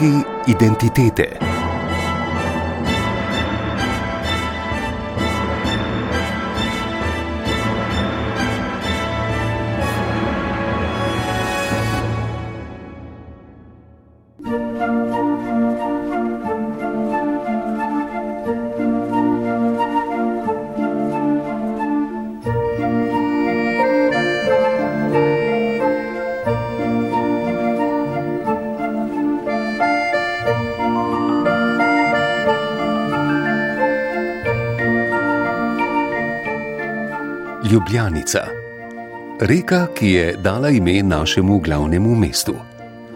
Mejniki identitete. Ljubljanica. Reka, ki je dala ime našemu glavnemu mestu.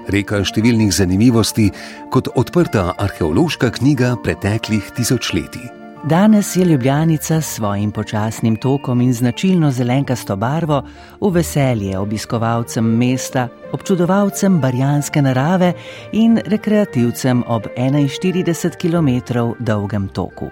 Reka številnih zanimivosti, kot odprta arheološka knjiga preteklih tisočletij. Danes je Ljubljanica s svojim počasnim tokom in značilno zelenkasto barvo v veselje obiskovalcem mesta, občudovalcem barjanske narave in rekreativcem ob 41 km dolgem toku.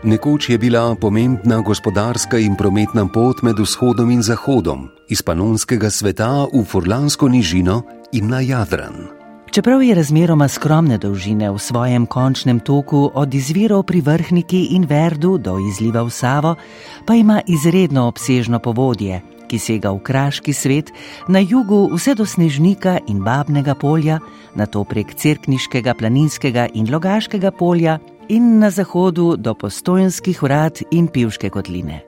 Nekoč je bila pomembna gospodarska in prometna pot med vzhodom in zahodom, iz panonskega sveta v Furlansko nižino in na Jadran. Čeprav je razmeroma skromne dolžine v svojem končnem toku od izvirov pri vrhniki in verdu do izliva v Savo, pa ima izredno obsežno povodje, ki sega v kraški svet, na jugu vse do Snežnika in Babnega polja, na to prek Cerkniškega, Planinskega in Logaškega polja in na zahodu do postojanskih vrat in pivške kotline.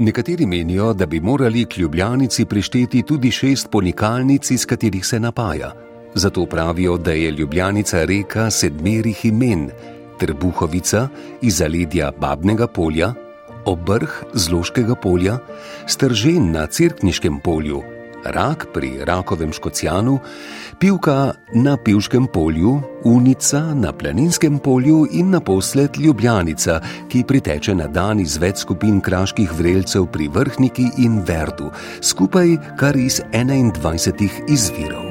Nekateri menijo, da bi morali k Ljubljanici prišteti tudi šest ponikalnic, iz katerih se napaja. Zato pravijo, da je Ljubljanica reka sedmerih imen: Trbuhovica iz zaledja Babnega polja, Obrh z Loškega polja, Stržen na Cirkniškem polju, rak pri rakovem škocijanu, pivka na pivškem polju, unica na planinskem polju in naposled ljubljanica, ki priteče na dan iz več skupin kraških vrelcev pri vrhniki in verdu, skupaj kar iz 21 izvirov.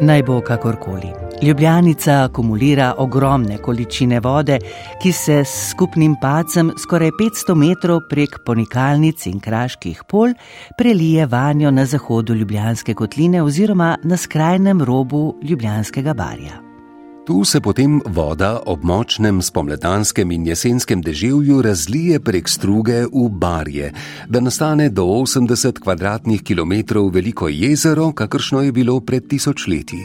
Naj bo kakorkoli. Ljubljanica akumulira ogromne količine vode, ki se s skupnim pacem skoraj 500 metrov prek ponikalnic in kraških pol prelije vanjo na zahodu Ljubljanske kotline oziroma na skrajnem robu Ljubljanskega barja. Tu se potem voda ob močnem spomladanskem in jesenskem deževju razlije prek struge v barje, da nastane do 80 km2 veliko jezero, kakršno je bilo pred tisočletji.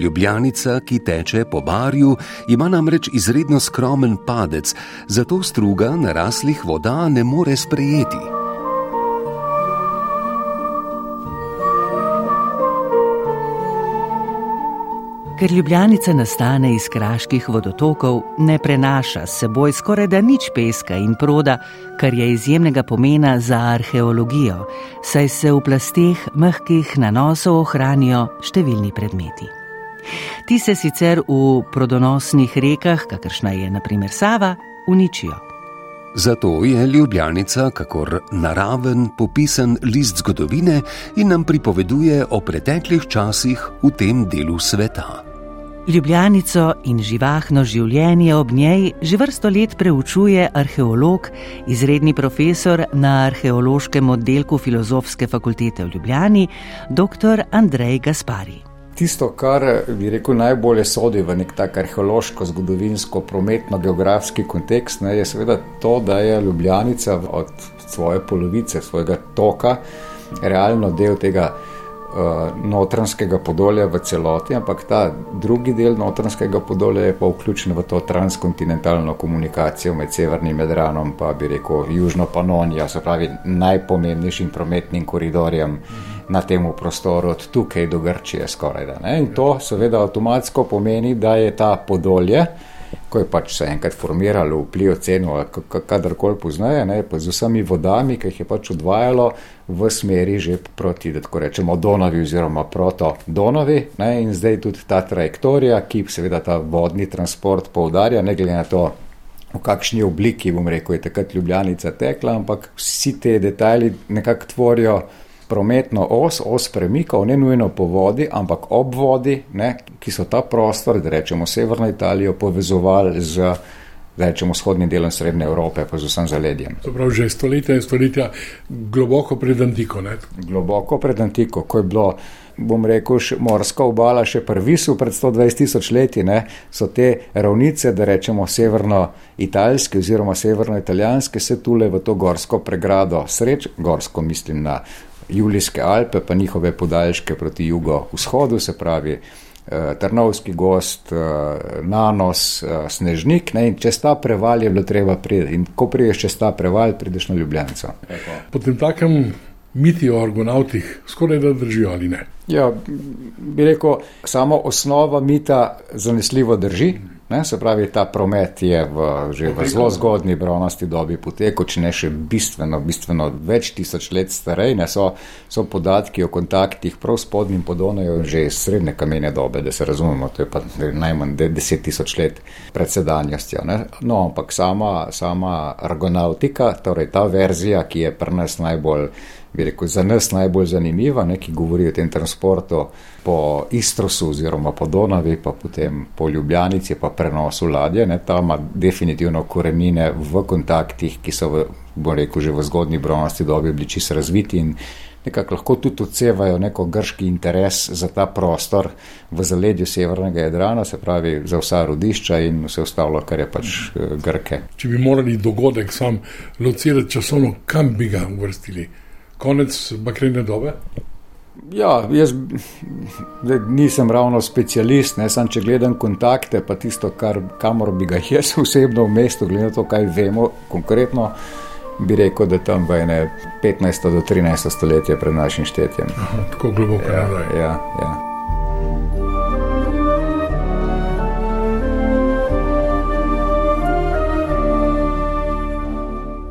Ljubljanica, ki teče po barju, ima namreč izredno skromen padec, zato struga naraslih voda ne more sprejeti. Ker ljubljanica nastane iz kraških vodotokov, ne prenaša s seboj skoraj da nič peska in proda, kar je izjemnega pomena za arheologijo, saj se v plasteh mehkih nanosov ohranijo številni predmeti. Ti se sicer v prodonosnih rekah, kakršna je naprimer Sava, uničijo. Zato je Ljubljanica, kakor naraven, popisan list zgodovine in nam pripoveduje o preteklih časih v tem delu sveta. Ljubljanico in živahno življenje ob njej že vrsto let preučuje arheolog, izredni profesor na arheološkem oddelku Filozofske fakultete v Ljubljani, dr. Andrej Gaspari. Tisto, kar bi rekel najbolje sodi v nek tak arheološko, zgodovinsko, prometno, geografski kontekst, ne, je seveda to, da je Ljubljanica od svoje polovice, svojega toka, realno del tega notranskega podolja v celoti, ampak ta drugi del notranskega podolja je pa vključen v to transkontinentalno komunikacijo med severnim Medranom in, bi rekel, Južno Panonijo, se pravi, najpomembnejšim prometnim koridorjem. Na tem prostoru, od tukaj do Grčije. Skoraj, In to seveda avtomatsko pomeni, da je ta podolje, ko je pač se enkrat formiralo vpliv ceno, kadarkoli poznaje, ne, pa z vsemi vodami, ki jih je pač odvajalo v smeri že proti, da tako rečemo, Donavi oziroma proto Donavi. Ne, in zdaj tudi ta trajektorija, ki seveda ta vodni transport poudarja, ne glede na to, v kakšni obliki, bom rekel, je takrat Ljubljanica tekla, ampak vsi te detajli nekako tvorijo prometno os, os premikov, ne nujno po vodi, ampak ob vodi, ne, ki so ta prostor, da rečemo severno Italijo, povezovali z rečemo, vzhodnim delom Srednje Evrope, pa z vsem zaledjem. To pravi, že stoletja in stoletja globoko pred antiko. Ne? Globoko pred antiko, ko je bilo, bom rekel, morska obala še prvisu pred 120 tisoč leti, ne? so te ravnice, da rečemo severno-italijske oziroma severno-italijanske, se tule v to gorsko pregrado, sreč, gorsko mislim na Julijske Alpe, pa njihove podaljške proti jugo-vzhodu, se pravi. Eh, Trnovski gost, eh, nanos, eh, snežnik. Ne, čez ta preval je bilo treba priti. In ko priješ čez ta preval, prideš na Ljubljanico. Potem takem miti o argonautih skoraj da držijo ali ne. Ja, bi rekel, samo osnova mita zanesljivo drži. Ne, se pravi, ta promet je v, že v zelo zgodni bronasti dobi potekel, če ne še bistveno, bistveno več tisoč let starej. Ne, so, so podatki o kontaktih prav spodnjim podonaju že iz srednje kamene dobe, da se razumemo, to je pa najmanj deset tisoč let pred sedanjostjo. Ne. No, ampak sama, sama argonautika, torej ta verzija, ki je pri nas najbolj bi rekel, za nas najbolj zanimiva, ne, ki govori o tem transportu po Istrosu oziroma po Donavi, pa potem po Ljubljanici, pa prenosu ladje. Ne, ta ima definitivno korenine v kontaktih, ki so, v, bom rekel, že v zgodni bronosti dobi bili čisto razviti in nekako lahko tudi odsevajo neko grški interes za ta prostor v zaledju severnega Jadrana, se pravi za vsa rodišča in vse ostalo, kar je pač eh, Grke. Če bi morali dogodek sam locirati časovno, kam bi ga uvrstili? Konec bakrene dobe? Ja, jaz nisem ravno specialist, ne samo če gledam kontakte, pa tisto, kar, kamor bi ga jaz osebno v mestu, glede na to, kaj vemo konkretno, bi rekel, da tam v 15. do 13. stoletje pred našim štetjem. Aha, tako globoko ja, nazaj. Ja, ja.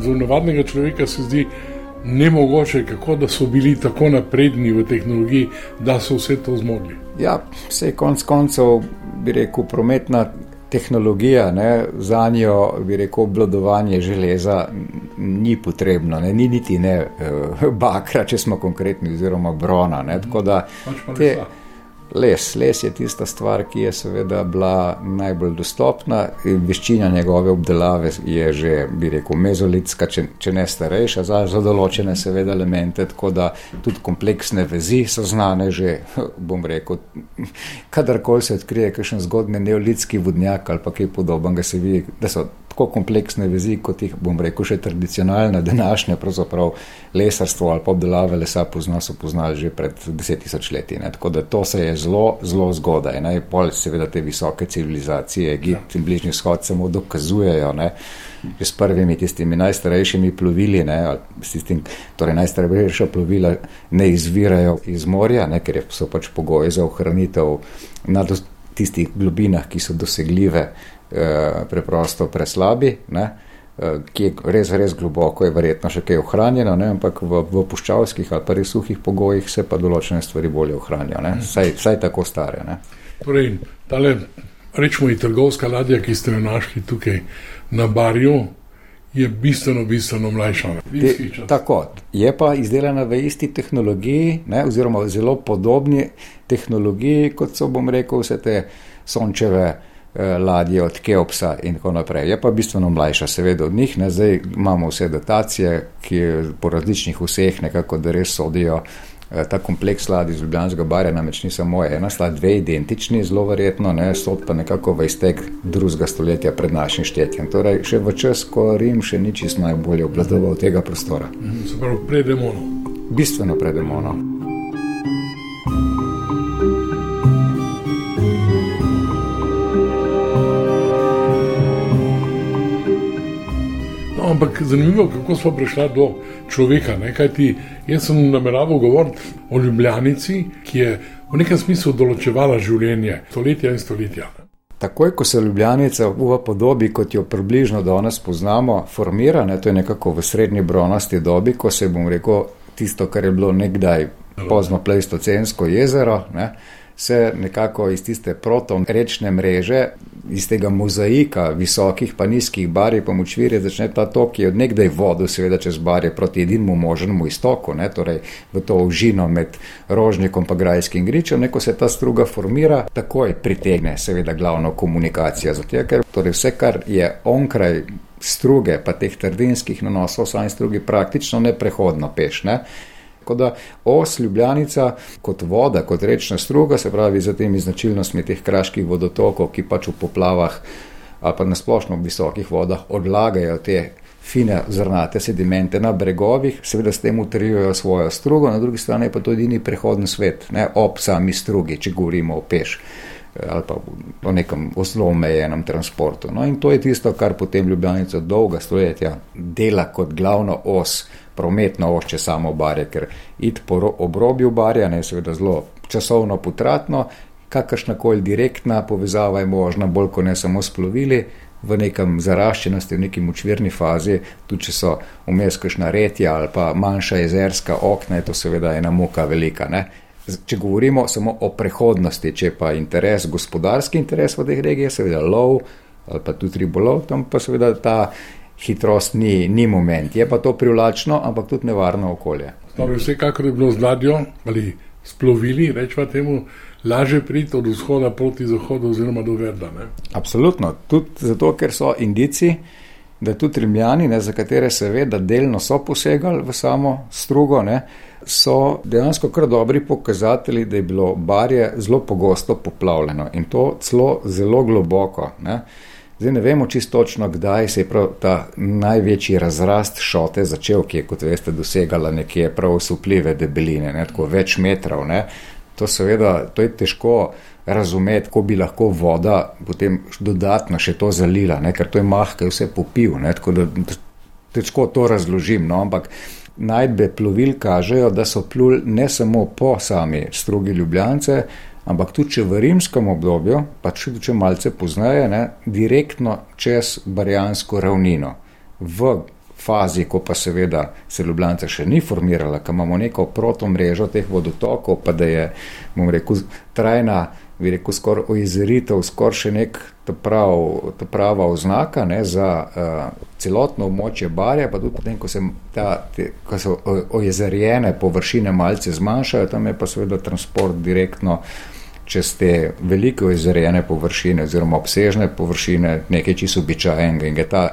Za navadnega človeka se zdi, ne mogoče, kako da so bili tako napredni v tehnologiji, da so vse to zmogli. Ja, vse konc koncev bi rekel, prometna tehnologija ne, za njo, bi rekel, obladovanje železa ni potrebno, ne, ni niti ne eh, bakra, če smo konkretni, oziroma brona. Ne, tako da Pač te. Les. Les je tista stvar, ki je seveda bila najbolj dostopna. Veščina njegove obdelave je že, bi rekel, mezolitska, če, če ne starejša, za, za določene seveda elemente, tako da tudi kompleksne vezi so znane že, bom rekel, kadarkoli se odkrije kakšen zgodni neolitski vodnjak ali pa kaj podobnega, se vidi, da so tako kompleksne vezi, kot jih bom rekel, še tradicionalne, današnje, pravzaprav lesarstvo ali pa obdelave lesa pozna, so poznali že pred deset tisoč leti. Ne. Tako da to se je zelo, zelo zgodaj. Najpol seveda te visoke civilizacije, Egipt in Bližnji vzhod samo dokazujejo. Ne. Že s prvimi tistimi najstarejšimi plovili, ne, tistim, torej najstarejša plovila ne izvirajo iz morja, ne, ker so pač pogoji za ohranitev na tistih globinah, ki so dosegljive, Eh, preprosto preslabi. Ne? Eh, ki je res, res globoko, je verjetno še kaj ohranjeno, ne? ampak v, v puščavskih ali pa res suhih pogojih se pa določene stvari bolje ohranijo, vsaj, vsaj tako stare. Ne? Torej, tale, rečemo, trgovska ladja, ki ste jo našli tukaj na barju, je bistveno, bistveno mlajša. Te, tako, je pa izdelana v isti tehnologiji, ne? oziroma zelo podobni tehnologiji, kot so, bom rekel, vse te sončeve. Eh, ladje od Keopsa in tako naprej. Je pa bistveno mlajša, seveda od njih. Ne? Zdaj imamo vse datacije, ki po različnih vseh nekako da res sodijo. Eh, ta kompleks ladij iz Ljubljanskega barja namreč ni samo ena, sta dve identični, zelo verjetno, ne, sod pa nekako v iztek drugega stoletja pred našim štetjem. Torej, še v čas, ko Rim še ni čisto najbolje obvladoval tega prostora. Se pravi, predemo. Bistveno predemo. Ampak zanimivo, kako smo prišli do človeka. Ti, jaz sem nameraval govoriti o Ljubljanici, ki je v nekem smislu določevala življenje stoletja in stoletja. Takoj, ko se Ljubljanica v podobi, kot jo približno danes poznamo, formira, ne, to je nekako v srednji bronasti dobi, ko se bom rekel tisto, kar je bilo nekdaj pozno pleistocensko jezero. Ne, se nekako iz tiste proto-rečne mreže, iz tega mozaika visokih pa nizkih barij pa močvirje začne ta tok, ki je odnegdaj vodil seveda čez barje proti edinemu možnemu istoku, ne, torej v to užino med rožnikom pa grajskim gričem, neko se ta struga formira, takoj pritegne seveda glavno komunikacija, zato ker torej vse, kar je onkraj struge pa teh trdinskih nanosov, saj strugi praktično neprehodno peš, ne, Tako da os Ljubljanica kot voda, kot rečna struga, se pravi za temi značilnostmi teh kraških vodotokov, ki pač v poplavah ali pa na splošno v visokih vodah odlagajo te fine zrnate sedimente na bregovih, seveda s tem utrjujejo svojo strugo, na drugi strani pa to edini prehodni svet, ne ob sami strugi, če govorimo o peš ali pa o nekem zelo omejenem transportu. No in to je tisto, kar potem Ljubljanica dolga stoletja dela kot glavno os prometno ošče samo barje, ker id po obrobju barja, ne seveda zelo časovno potratno, kakršna koli direktna povezava je možna, bolj kot ne samo splovili v nekem zaraščenosti, v neki močvirni fazi, tudi če so vmes kakšna retja ali pa manjša jezerska okna, je to seveda ena muka velika. Ne? Če govorimo samo o prehodnosti, če pa interes, gospodarski interes v teh regijah, seveda lov ali pa tudi ribolov, tam pa seveda ta hitrost ni, ni moment. Je pa to privlačno, ampak tudi nevarno okolje. Torej, vsekakor je bilo z ladjo ali splovili, rečemo temu, lažje priti od vzhoda proti zahodu oziroma do Verda. Ne? Absolutno, tudi zato, ker so indici, da tudi rimljani, ne, za katere se ve, da delno so posegali v samo strugo, ne, so dejansko kar dobri pokazatelji, da je bilo barje zelo pogosto poplavljeno in to celo zelo globoko. Ne. Zdaj ne vemo čisto točno, kdaj se je ta največji razrast šote začel, ki je, kot veste, dosegala nekje prav usupljive debeline, ne, tako več metrov. Ne. To seveda, to je težko razumeti, ko bi lahko voda potem dodatno še to zalila, ne, ker to je mahke vse popil, ne, tako da težko to razložim, no, ampak najdbe plovil kažejo, da so plul ne samo po sami strugi Ljubljance, Ampak tudi če v rimskem obdobju, pa tudi če malce poznaje, ne, direktno čez Barjansko ravnino, v fazi, ko pa seveda se Ljubljana še ni formirala, ko imamo neko proto mrežo teh vodotokov, pa da je, bom rekel, trajna, bi rekel, skoraj ojezeritev, skoraj še nek ta, prav, ta prava oznaka ne, za uh, celotno območje barja, pa tudi potem, ko, se ta, te, ko so ojezerjene površine malce zmanjšajo, tam je pa seveda transport direktno čez te velike ojezerjene površine oziroma obsežne površine nekaj čisto običajnega in je ta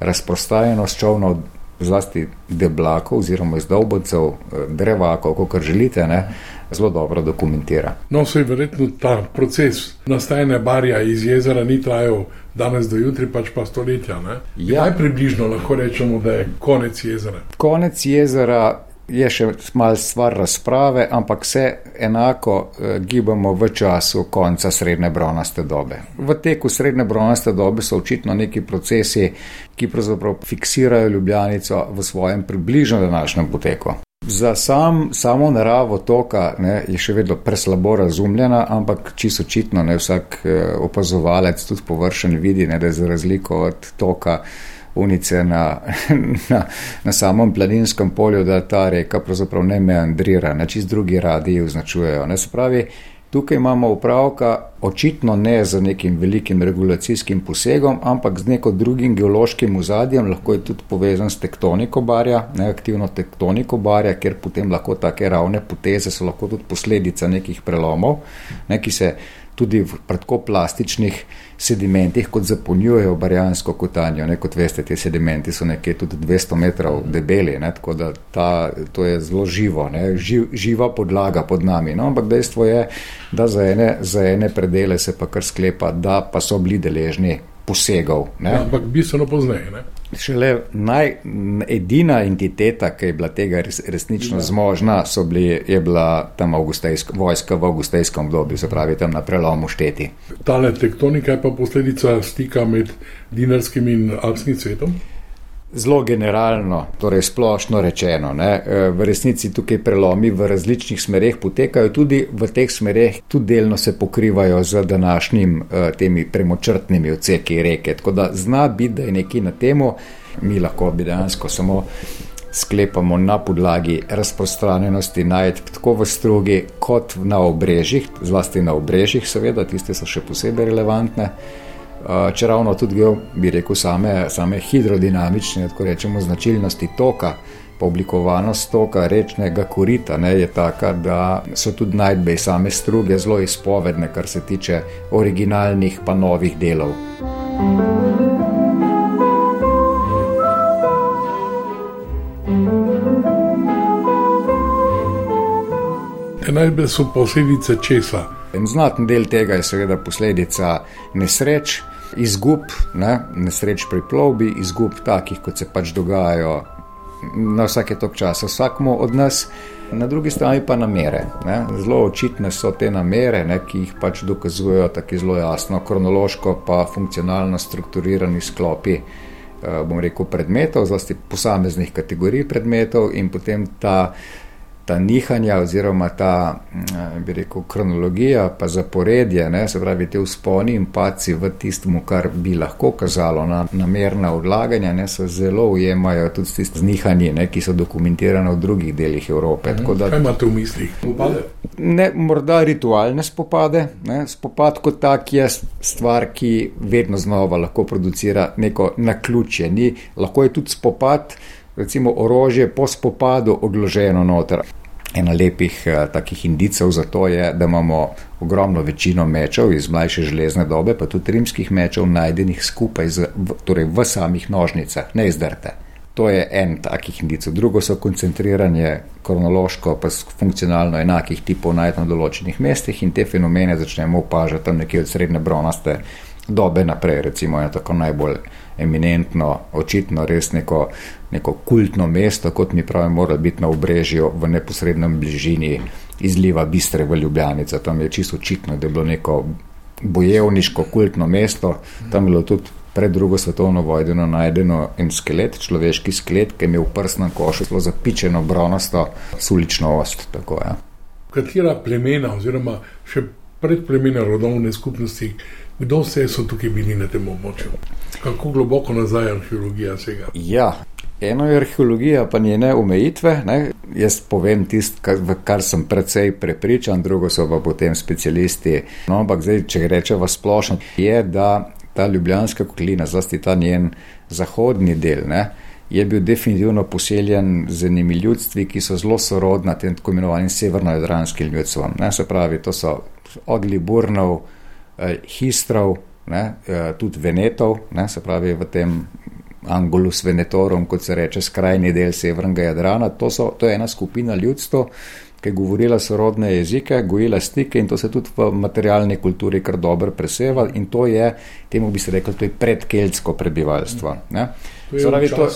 razprostajenost čovnov zlasti deblakov oziroma izdolbcev, eh, drevakov, kako želite, ne, zelo dobro dokumentira. No, se je verjetno ta proces nastajanja barja iz jezera ni trajal danes do jutri, pač pa stoletja. Ja. Kaj približno lahko rečemo, da je konec jezera? Konec jezera je še malo stvar razprave, ampak se enako eh, gibamo v času konca srednje bronaste dobe. V teku srednje bronaste dobe so očitno neki procesi, ki pravzaprav fiksirajo Ljubljanico v svojem približno današnjem poteku. Za sam, samo naravo toka ne, je še vedno preslabo razumljena, ampak čisto očitno ne vsak eh, opazovalec, tudi površen, vidi, ne, da je za razliko od toka unice na, na, na samem planinskem polju, da ta reka pravzaprav ne meandrira, na čist drugi radiji označujejo. Ne, se pravi, tukaj imamo upravka očitno ne z nekim velikim regulacijskim posegom, ampak z neko drugim geološkim ozadjem, lahko je tudi povezan s tektoniko barja, neaktivno tektoniko barja, ker potem lahko take ravne poteze so lahko tudi posledica nekih prelomov, ne, ki se tudi v tako plastičnih sedimentih, kot zapolnjujejo barjansko kotanjo. Ne, kot veste, ti sedimenti so nekje tudi 200 metrov debeli, ne, tako da ta, to je zelo živo, ne, živ, živa podlaga pod nami. No, ampak dejstvo je, da za ene, za ene predele se pa kar sklepa, da pa so bili deležni posegov. Ja, ampak bistveno pozneje. Šele naj, edina entiteta, ki je bila tega res, resnično ja. zmožna, bili, je bila tam vojska v avgustejskem obdobju, se pravi tam na prelomu šteti. Tale tektonika je pa posledica stika med dinarskim in alpskim svetom? Zelo generalno, torej splošno rečeno, ne, e, v resnici tukaj prelomi v različnih smereh potekajo, tudi v teh smereh tudi delno se pokrivajo z današnjim e, temi premočrtnimi odseki reke. Tako da zna biti, da je nekaj na temo, mi lahko bi dejansko samo sklepamo na podlagi razprostranjenosti najdb tako v strugi, kot na obrežjih, zlasti na obrežjih, seveda, tiste so še posebej relevantne. Če ravno tudi, bi rekel, same, same hidrodinamične, tako rečemo, značilnosti toka, pa oblikovanost toka rečnega korita ne, je taka, da so tudi najdbe same struge zelo izpovedne, kar se tiče originalnih pa novih delov. Najdbe so posledice česa. En znaten del tega je seveda posledica nesreč, izgub, ne, nesreč pri plovbi, izgub takih, kot se pač dogajajo na vsake tok časa, vsakmu od nas, na drugi strani pa namere. Ne. Zelo očitne so te namere, ne, ki jih pač dokazujejo tako zelo jasno, kronološko, pa funkcionalno strukturirani sklopi. Eh, bom rekel, predmetov, zlasti posameznih kategorij predmetov, in potem ta ta nihanja, oziroma ta, mm, bi rekel, kronologija, pa zaporedje, ne, se pravi, te usponi in paci v tistem, kar bi lahko kazalo na namerna odlaganja, ne, se zelo ujemajo tudi s tistimi nihanji, ne, ki so dokumentirane v drugih delih Evrope. Mhm. Da, Kaj imate v mislih? Spopade? Ne, morda ritualne spopade. Ne, spopad kot tak je stvar, ki vedno znova lahko producira neko naključje. Ni, lahko je tudi spopad recimo orožje po spopadu odloženo noter. Ena lepih uh, takih indicov za to je, da imamo ogromno večino mečev iz mlajše železne dobe, pa tudi rimskih mečev, najdenih skupaj z, v, torej v samih nožnicah, ne izdrte. To je en takih indicov. Drugo so koncentriranje kronološko, pa funkcionalno enakih tipov najdeno na določenih mestih in te fenomene začnemo opažati tam nekje od srednje bronaste dobe naprej, recimo je tako najbolj eminentno, očitno res neko, neko kultno mesto, kot mi pravimo, mora biti na obrežju v neposrednem bližini izliva Bistre v Ljubljanice. Tam je čisto očitno, da je bilo neko bojevniško kultno mesto, tam je bilo tudi pred drugo svetovno vojno najdeno en skelet, človeški skelet, ki je imel v prsnem košu zelo zapičeno bronasto sulično ost. Tako, ja. Katera plemena oziroma še predplemena rodovne skupnosti Kdo vse so tukaj bili na tem območju? Kako globoko nazaj arheologija sega? Ja. Eno je arheologija, pa njene omejitve. Ne? Jaz povem tisto, kar, kar sem precej prepričan, drugo so pa potem specialisti. No, ampak zdaj, če rečemo splošno, je, da ta ljubljanska kotlina, zlasti ta njen zahodni del, ne, je bil definitivno poseljen z enimi ljudstvi, ki so zelo sorodna tem tako imenovanim severno-jadranskim ljudstvom. Ne? Se pravi, to so od Liburnov. Eh, histrov, ne, eh, tudi venetov, ne, se pravi v tem Angulus Venetorum, kot se reče, skrajni del severnega Jadrana. To, so, to je ena skupina ljudstva, ki je govorila sorodne jezike, gojila stike in to se tudi v materialni kulturi kar dobro preseva in to je, temu bi se rekli, to je predkeltsko prebivalstvo. Ne. Zaravi, to,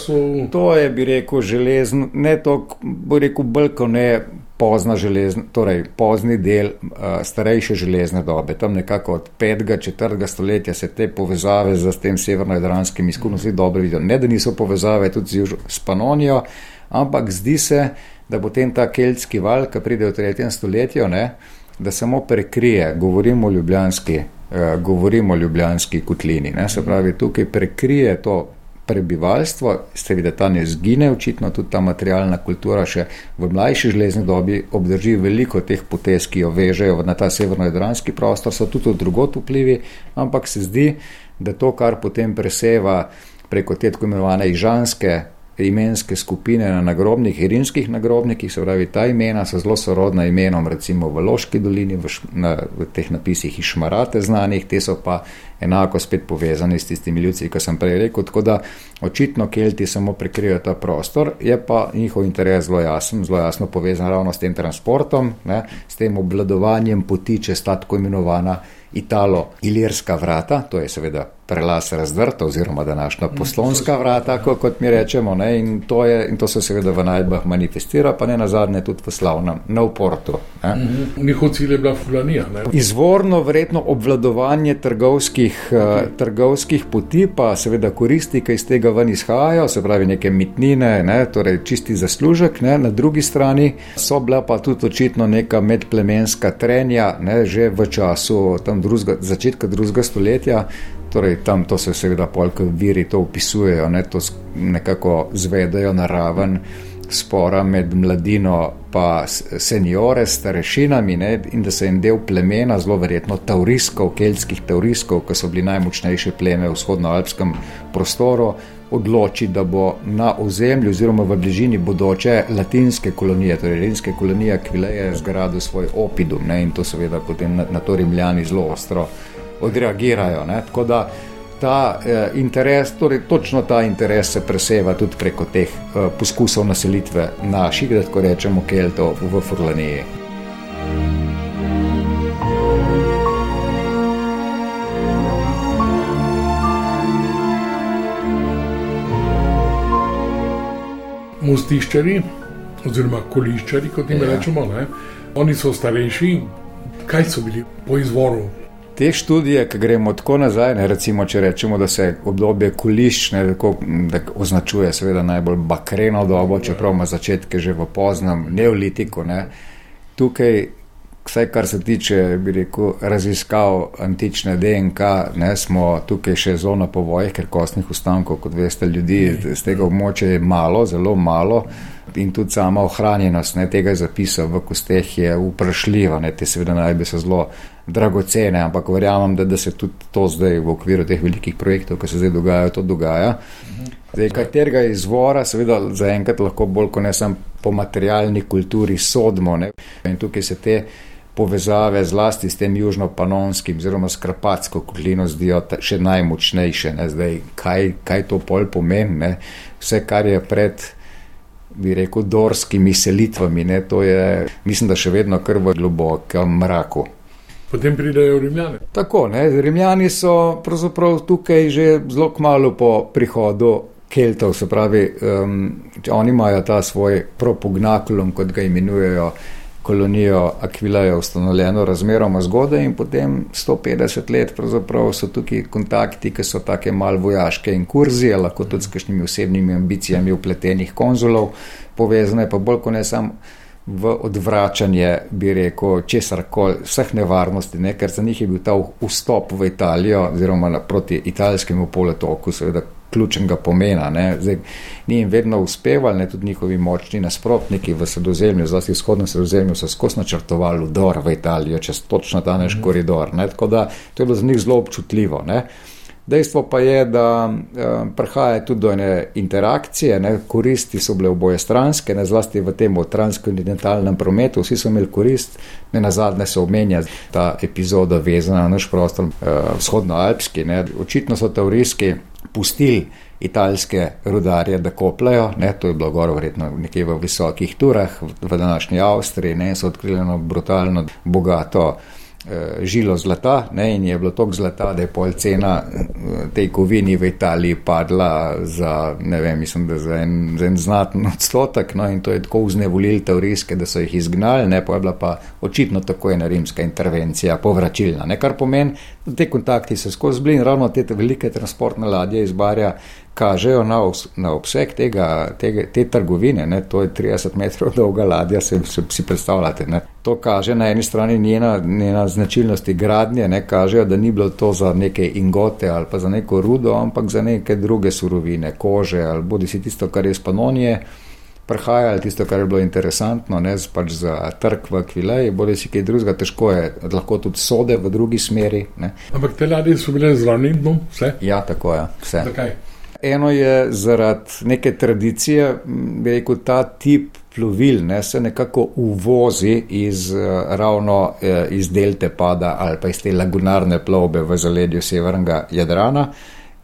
to je, bi rekel, železno, ne to, bi rekel, bolj kot ne pozna železna, torej pozni del uh, starejše železne dobe. Tam nekako od 5. in 4. stoletja se te povezave z tem severno-jadranskim izkušnjami dobro vidijo. Ne, da niso povezave tudi z, z Panonijo, ampak zdi se, da potem ta keltski val, ki pride v 3. stoletju, ne, da samo prekrije, govorimo o ljubljanski. Uh, govorimo o ljubljanski kotlini. Ne? Se pravi, tukaj prekrije to prebivalstvo, seveda ta ne zgine, očitno tudi ta materialna kultura še v mlajši železni dobi obdrži veliko teh potez, ki jo vežejo na ta severno-jadranski prostor, so tudi drugot vplivi, ampak se zdi, da to, kar potem preseva preko te tako imenovane ižanske imenske skupine na nagrobnih, rimskih nagrobnikih, se pravi, ta imena so zelo sorodna imenom, recimo v Loški dolini, v, na, v teh napisih išmarate znanih, te so pa enako spet povezani s tistimi ljudci, ki sem prej rekel, tako da očitno Kelti samo prekrijajo ta prostor, je pa njihov interes zelo jasen, zelo jasno povezan ravno s tem transportom, ne, s tem obvladovanjem poti čez ta tako imenovana Italo-Ilirska vrata, to je seveda prelaz razdrta oziroma današnja poslonska vrata, kot mi rečemo, ne, in, to je, in to se seveda v najdbah manifestira, pa ne na zadnje tudi v slavnem Novportu. Mhm. Njihov cilj je bila Fulanija. Ne? Izvorno verjetno obvladovanje trgovskih, uh, trgovskih poti, pa seveda koristi, ki iz tega ven izhajajo, se pravi neke mitnine, ne, torej čisti zaslužek, ne, na drugi strani so bila pa tudi očitno neka medplemenska trenja, ne, že v času drugega, začetka drugega stoletja. Torej, tam to se seveda polk viri to upisujejo, ne, to nekako zvedajo na raven spora med mladino in seniore, starešinami, ne, in da se en del plemena, zelo verjetno tauriskov, keltskih tauriskov, ki so bili najmočnejše pleme v vzhodnoalpskem prostoru, odloči, da bo na ozemlju oziroma v bližini bodoče latinske kolonije, torej rimske kolonije, Kvileje, zgradil svoj opidum ne, in to seveda potem na, na to rimljani zelo ostro odreagirajo. Ne, tako da ta eh, interes, torej točno ta interes se preseva tudi preko teh eh, poskusov naselitve naših, da tako rečemo, Keltov v Furlaniji. Mostiščari, oziroma koliščari, kot jim ja. rečemo, ne? oni so starejši. Kaj so bili po izvoru Te študije, ki gremo tako nazaj, ne, recimo, če rečemo, da se obdobje koliščne označuje, seveda najbolj bakreno dobo, čeprav ima začetke že v poznem neolitiku. Ne. Tukaj, vsaj kar se tiče, bi rekel, raziskav antične DNK, ne, smo tukaj še zona povojih, ker kostnih ostankov, kot veste, ljudi z tega območja je malo, zelo malo. In tudi sama ohranjenost ne, tega zapisa v kosteh je vprašljiva, ne, te seveda najbe so zelo dragocene, ampak verjamem, da, da se tudi to zdaj v okviru teh velikih projektov, ki se zdaj dogajajo, to dogaja. Zdaj, katerega izvora, seveda, zaenkrat lahko bolj kot ne samo po materialni kulturi sodimo. Ne? In tukaj se te povezave zlasti s tem južno-panonskim, oziroma s Karpatsko kotlino, zdijo še najmočnejše. Zdaj, kaj, kaj to pol pomeni? Ne? Vse, kar je pred. Bi rekel, dorskimi selitvami, ne, to je, mislim, da še vedno krvo globoko mraku. Potem pridejo Rimljani. Tako, ne, Rimljani so pravzaprav tukaj že zelo kmalo po prihodu Keltov, se pravi, um, oni imajo ta svoj propugnakulum, kot ga imenujejo, kolonijo Akvilajo, ustanovljeno razmeroma zgodaj in potem 150 let pravzaprav so tukaj kontakti, ki so take mal vojaške inkurzije, lahko tudi s kakšnimi osebnimi ambicijami upletenih konzulov, povezane pa bolj kot ne samo v odvračanje, bi rekel, česar koli, vseh nevarnosti, ne? ker za njih je bil ta vstop v Italijo, oziroma proti italijskemu polotoku, seveda ključnega pomena. Zdaj, ni jim vedno uspevalo, ne tudi njihovi močni nasprotniki v sredozemlju, zlasti v vzhodnem sredozemlju, so skozi načrtovali vdor v Italijo, čez točno ta naš mm. koridor. Ne? Tako da to je bilo za njih zelo občutljivo. Ne? Dejstvo pa je, da eh, prihaja tudi do ene interakcije, ne, koristi so bile oboje stranske, ne zlasti v tem transkontinentalnem prometu, vsi so imeli korist, ne na zadnje se omenja ta epizoda vezana na naš prostor, eh, vzhodnoalpski. Ne. Očitno so teorijski pustili italske rudarje, da kopljajo, to je bilo gor verjetno nekje v visokih turah v današnji Avstriji, ne, so odkrili eno brutalno bogato Eh, žilo zlata ne, in je bilo toliko zlata, da je pol cena eh, tej kovini v Italiji padla za, ne vem, mislim, da za en, za en znaten odstotek. No, in to je tako vznevolil teorijske, da so jih izgnali, ne pa je bila pa očitno tako ena rimska intervencija, povračilna. Ne, kar pomeni, da te kontakti se skozi blin, ravno te velike transportne ladje izbarja kažejo na, na obseg tega, tega, te trgovine. Ne, to je 30 metrov dolga ladja, se, se si predstavljate. Ne. To kaže na eni strani njena, njena značilnosti gradnje, ne kažejo, da ni bilo to za neke ingote ali pa za neko rudo, ampak za neke druge surovine, kože ali bodi si tisto, kar je iz Panonije. Prehajali tisto, kar je bilo interesantno, ne pač za trg v Kvileji, bolj si kaj drugega, težko je, lahko tudi sode v drugi smeri. Ne. Ampak te ladje so bile zraven, no, vse? Ja, tako je, vse. Zakaj? Eno je zaradi neke tradicije, bi rekel, ta tip plovil ne, se nekako uvozi iz eh, ravno eh, iz delte pada ali pa iz te lagunarne plovbe v zaledju severnega Jadrana.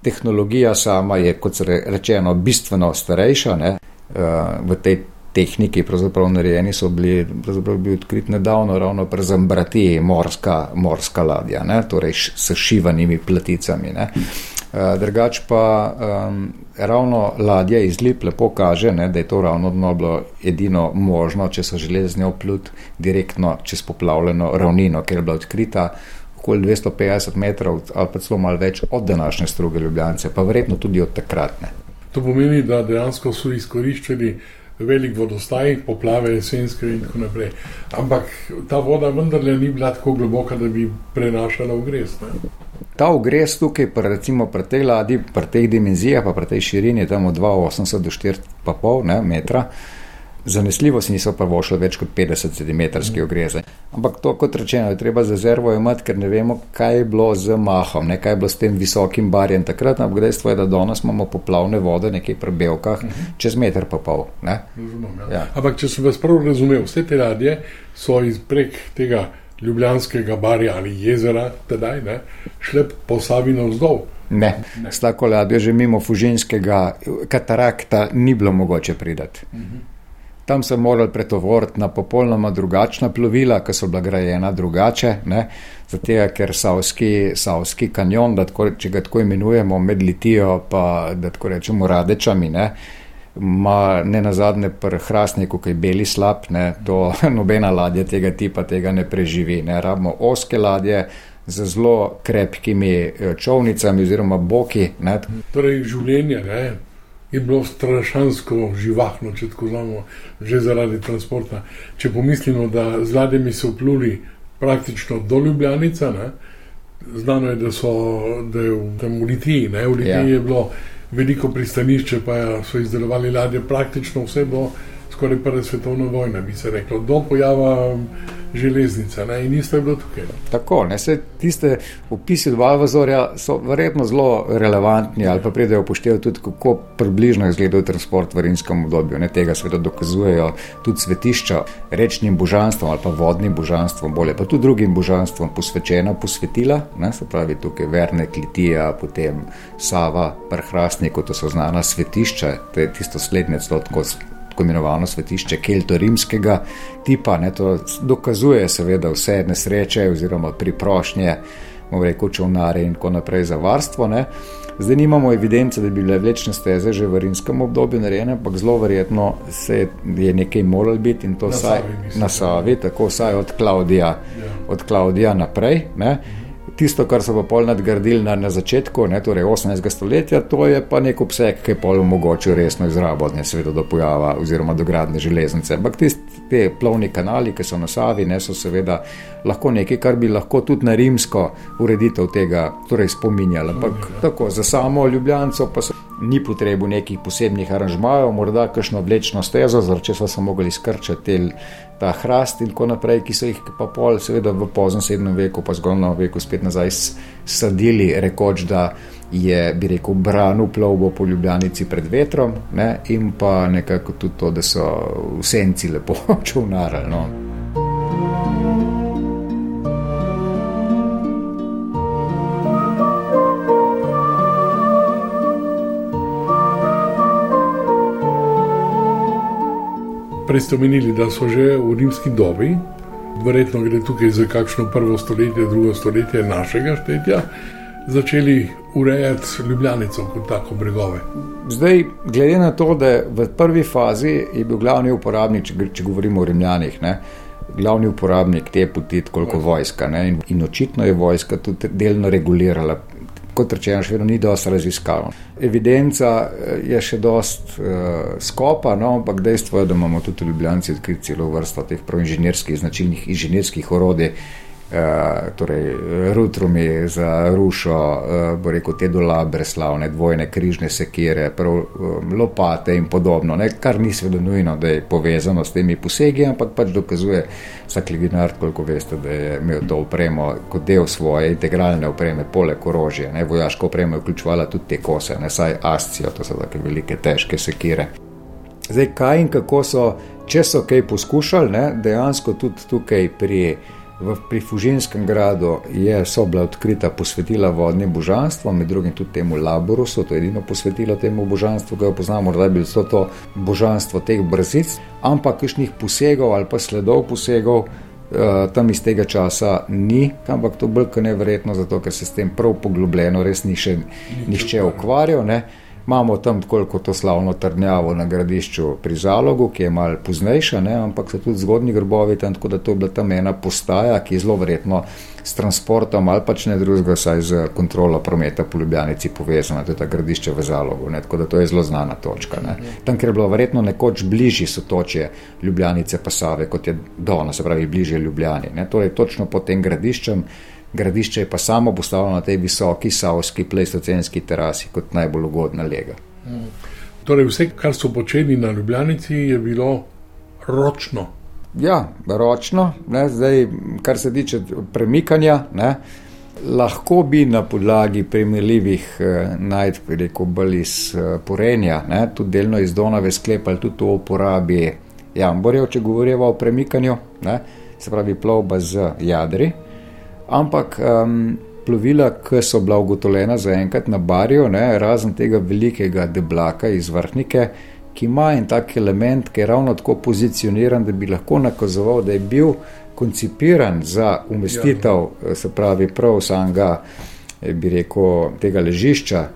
Tehnologija sama je, kot se rečeno, bistveno starejša. Ne, eh, v tej tehniki pravzaprav narejeni so bili, pravzaprav bi odkrit nedavno ravno pri Zambrati morska, morska ladja, ne, torej s šivanimi platicami. Ne. Eh, drugač pa um, ravno ladja iz Lip lepo kaže, ne, da je to ravno dno bilo edino možno, če so želeli z njo plut direktno čez poplavljeno ravnino, ker je bila odkrita okoli 250 metrov ali pa celo malo več od današnje struge Ljubljance, pa verjetno tudi od takratne. To pomeni, da dejansko so izkoriščali velik vodostaj, poplave jesenske in tako naprej. Ampak ta voda vendarle ni bila tako globoka, da bi prenašala v gres. Ne? Ta ugres tukaj, pa recimo pri tej ladji, pri teh dimenzijah, pa pri tej širini, tam od 2,80 do 4,5 metra, Zanesljivo si niso pa vošli več kot 50 cm mm. ogreze. Ampak to, kot rečeno, je treba za zervo imeti, ker ne vemo, kaj je bilo z mahom, ne, kaj je bilo s tem visokim barjem takrat. Ampak dejstvo je, da danes imamo poplavne vode nekje pri Belkah, mm -hmm. čez meter pa pol. Razumem, ja. Ja. Ampak če sem vas prav razumel, vse te ladje so izprek tega ljubljanskega barja ali jezera, tedaj ne, šle po Savino vzdolj. Ne, ne. s tako ladjo že mimo Fužinskega katarakta ni bilo mogoče pridati. Uh mhm. -huh. Tam so morali pretovoriti na popolnoma drugačna plovila, ki so bila grajena drugače, zato ker Savski, Savski kanjon, tako, če ga tako imenujemo, med Litijo pa da tako rečemo Radečami, ne, ima ne na zadnje prehrastniku, ki je beli slab, ne, to nobena ladja tega tipa tega ne preživi. Ne. Rabimo oske ladje z zelo krepkimi eh, čovnicami oziroma boki. Ne. Torej, življenje ne, je bilo strašansko živahno, če tako znamo, že zaradi transporta. Če pomislimo, da z ladjami so pluli praktično do Ljubljanica, ne, znano je, da so da je v tem v Litiji, ne, v Litiji ja. je bilo veliko pristanišče, pa so izdelovali ladje, praktično vse bo skoraj prve svetovne vojne, bi se reklo, do pojava železnice ne? in isto je bilo tukaj. Ne? Tako, ne se tiste opisi dva vazorja so verjetno zelo relevantni ali pa pridejo upoštevati tudi, kako približno izgleda transport v rimskem obdobju. Ne? Tega seveda dokazujejo tudi svetišča rečnim božanstvom ali pa vodnim božanstvom, bolje pa tudi drugim božanstvom posvečena posvetila, ne? se pravi tukaj Verne, Klitija, potem Sava, Prhrastnik, to so znana svetišča, to je tisto slednje celo tako tako imenovano svetišče kelto-rimskega tipa. Ne, to dokazuje seveda vse nesreče oziroma priprošnje, bomo rekel, čovnare in tako naprej za varstvo. Ne. Zdaj nimamo evidence, da bi bile vlečne steze že v rimskem obdobju narejene, ampak zelo verjetno se je nekaj moral biti in to na saj, Savi, mislim, na Savi, tako vsaj od Klaudija, ja. od Klaudija naprej. Ne. Tisto, kar so pa pol nadgradili na, na začetku, ne, torej 18. stoletja, to je pa nek obseg, ki je pol omogočil resno izrabo, ne seveda do pojava oziroma do gradne železnice. Ampak te plovni kanali, ki so na Savi, ne so seveda lahko nekaj, kar bi lahko tudi na rimsko ureditev tega torej spominjali. Ampak tako, za samo Ljubljanco pa so ni potrebo nekih posebnih aranžmajev, morda kakšno vlečno stezo, zaradi česa so mogli skrčati ta hrast in tako naprej, ki so jih pa pol, seveda v poznem 7. veku, pa zgolj veku spet nazaj sadili, rekoč, da je, bi rekel, branil plovbo po ljubljanici pred vetrom ne, in pa nekako tudi to, da so v senci lepo čovnarali. No. Prej ste omenili, da so že v rimski dobi, verjetno gre tukaj za kakšno prvo stoletje, drugo stoletje našega štetja, začeli urejati Ljubljanico kot tako bregove. Zdaj, glede na to, da v prvi fazi je bil glavni uporabnik, če, če govorimo o Rimljanih, ne, glavni uporabnik te poti, koliko vojska. Ne, in, in očitno je vojska tudi delno regulirala kot rečeno, še vedno ni dosto raziskano. Evidenca eh, je še dost uh, skopa, no, ampak dejstvo je, da imamo tudi v Ljubljani odkriti celo vrsto teh proinženirskih značilnih inženirskih orodij, Eh, torej rutrumi za rušo, uh, bo rekel te dolabre slavne, dvojne križne sekire, prav, um, lopate in podobno, ne? kar ni seveda nujno, da je povezano s temi posegi, ampak pač dokazuje vsak leginar, koliko veste, da je imel to opremo kot del svoje integralne opreme, poleg orožja, ne? vojaško opremo je vključovala tudi te kose, ne saj ascijo, to so take velike, težke sekire. Zdaj, kaj in kako so, če so kaj poskušali, ne? dejansko tudi tukaj pri V Prifužinskem gradu je sobla odkrita posvetila vodnim božanstvom, med drugim tudi temu Laborusu, to je edino posvetilo temu božanstvu, ki ga poznamo, da je bilo to božanstvo teh brzic, ampak kakšnih posegov ali pa sledov posegov uh, tam iz tega časa ni, ampak to bolj kot nevrjetno, zato ker se s tem prav poglobljeno res ni še nihče ukvarjal. Ne. Imamo tam tako to slavno trdnjavo na gradišču pri Zalogu, ki je malo poznejša, ne, ampak so tudi zgodni grobovi tam, tako da to je bila tam ena postaja, ki je zelo verjetno s transportom ali pač ne drugega, saj z kontrolo prometa po Ljubljanici povezana, to je ta gradišče v Zalogu, ne, tako da to je zelo znana točka. Ne. Tam, ker je bilo verjetno nekoč bližji sotočje Ljubljanice pa Save, kot je Dona, se pravi bližje Ljubljani. Ne, torej točno pod tem gradiščem gradišče je pa samo postavljeno na tej visoki savski plestocenski terasi kot najbolj ugodna lega. Hmm. Torej, vse, kar so počeli na Ljubljanici, je bilo ročno. Ja, ročno, ne, zdaj, kar se tiče premikanja. Ne, lahko bi na podlagi primerljivih eh, najdb, rekel bi iz eh, Porenja, ne, tudi delno iz Donave sklepali tudi o uporabi jamborjev, če govorimo o premikanju, ne, se pravi plovba z jadri. Ampak um, plovila, ki so bila ugotovljena zaenkrat na barju, ne, razen tega velikega deblaka iz vrhnike, ki ima en tak element, ki je ravno tako pozicioniran, da bi lahko nakazoval, da je bil koncipiran za umestitev, ja. se pravi, prav samega, eh, bi rekel, tega ležišča,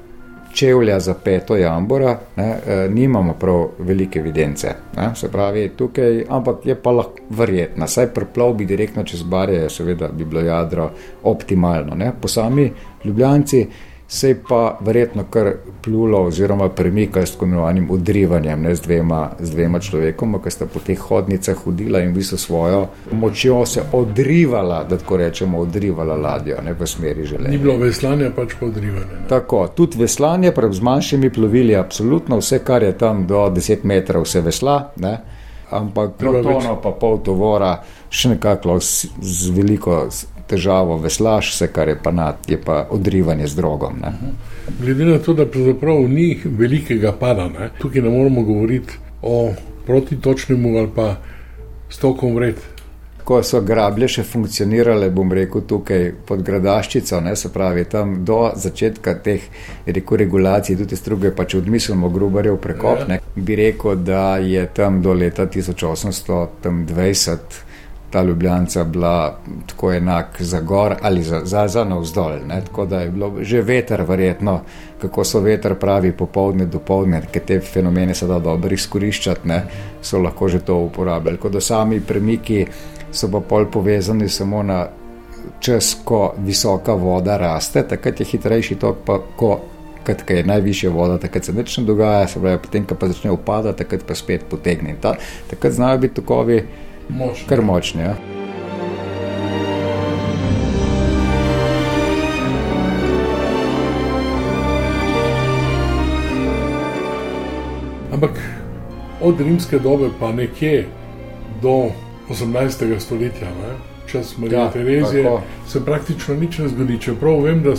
čevlja za peto jambora, ne, eh, nimamo prav velike evidence. Ne, se pravi, tukaj, ampak je pa lahko verjetno, saj preplov bi direktno čez barje, seveda bi bilo jadro optimalno. Ne. Po sami ljubljanci se je pa verjetno kar plulo oziroma premikalo s tako imenovanim odrivanjem, ne z dvema, z dvema človekoma, ki sta po teh hodnicah hodila in v bistvu svojo močjo se odrivala, da tako rečemo, odrivala ladjo ne, v smeri železnice. Ni bilo veslanja, pač pa odrivanje. Ne. Tako, tudi veslanje, prav z manjšimi plovili, absolutno vse, kar je tam do 10 metrov, se vesla. Ne. Ampak protono pa pol tovora, še nekako z veliko težavo veslaš, vse kar je pa nad, je pa odrivanje z drogom. Ne. Glede na to, da pravzaprav ni velikega pada, ne, tukaj ne moramo govoriti o protitočnemu ali pa stokom vred. Ko so grablje še funkcionirale, bom rekel, tukaj pod gradaščico, ne, se pravi, tam do začetka teh rekel, regulacij, tudi struge, pa če odmislimo grubarjev prekopne, ja. bi rekel, da je tam do leta 1820 ta ljubljanca bila tako enak za gor ali za, za, za navzdol. Ne? Tako da je bilo že veter, verjetno, kako so veter pravi popovdne do povdne, ker te fenomene se da dobro izkoriščati, ne? so lahko že to uporabljali. Tako da sami premiki so pa pol povezani samo na čas, ko visoka voda raste, takrat je hitrejši tok, pa ko. Kad je najvišja voda, takrat se nič ne dogaja, se pravi, potem, ko pa začne upadati, takrat pa spet potegne. Ta, takrat znajo biti tokovi močni. Kar močni. Ja. Ampak od rimske dobe pa nekje do 18. stoletja, ne? čas Marije ja, Terezije, tako. se praktično nič ne zgodi. Čeprav vem, da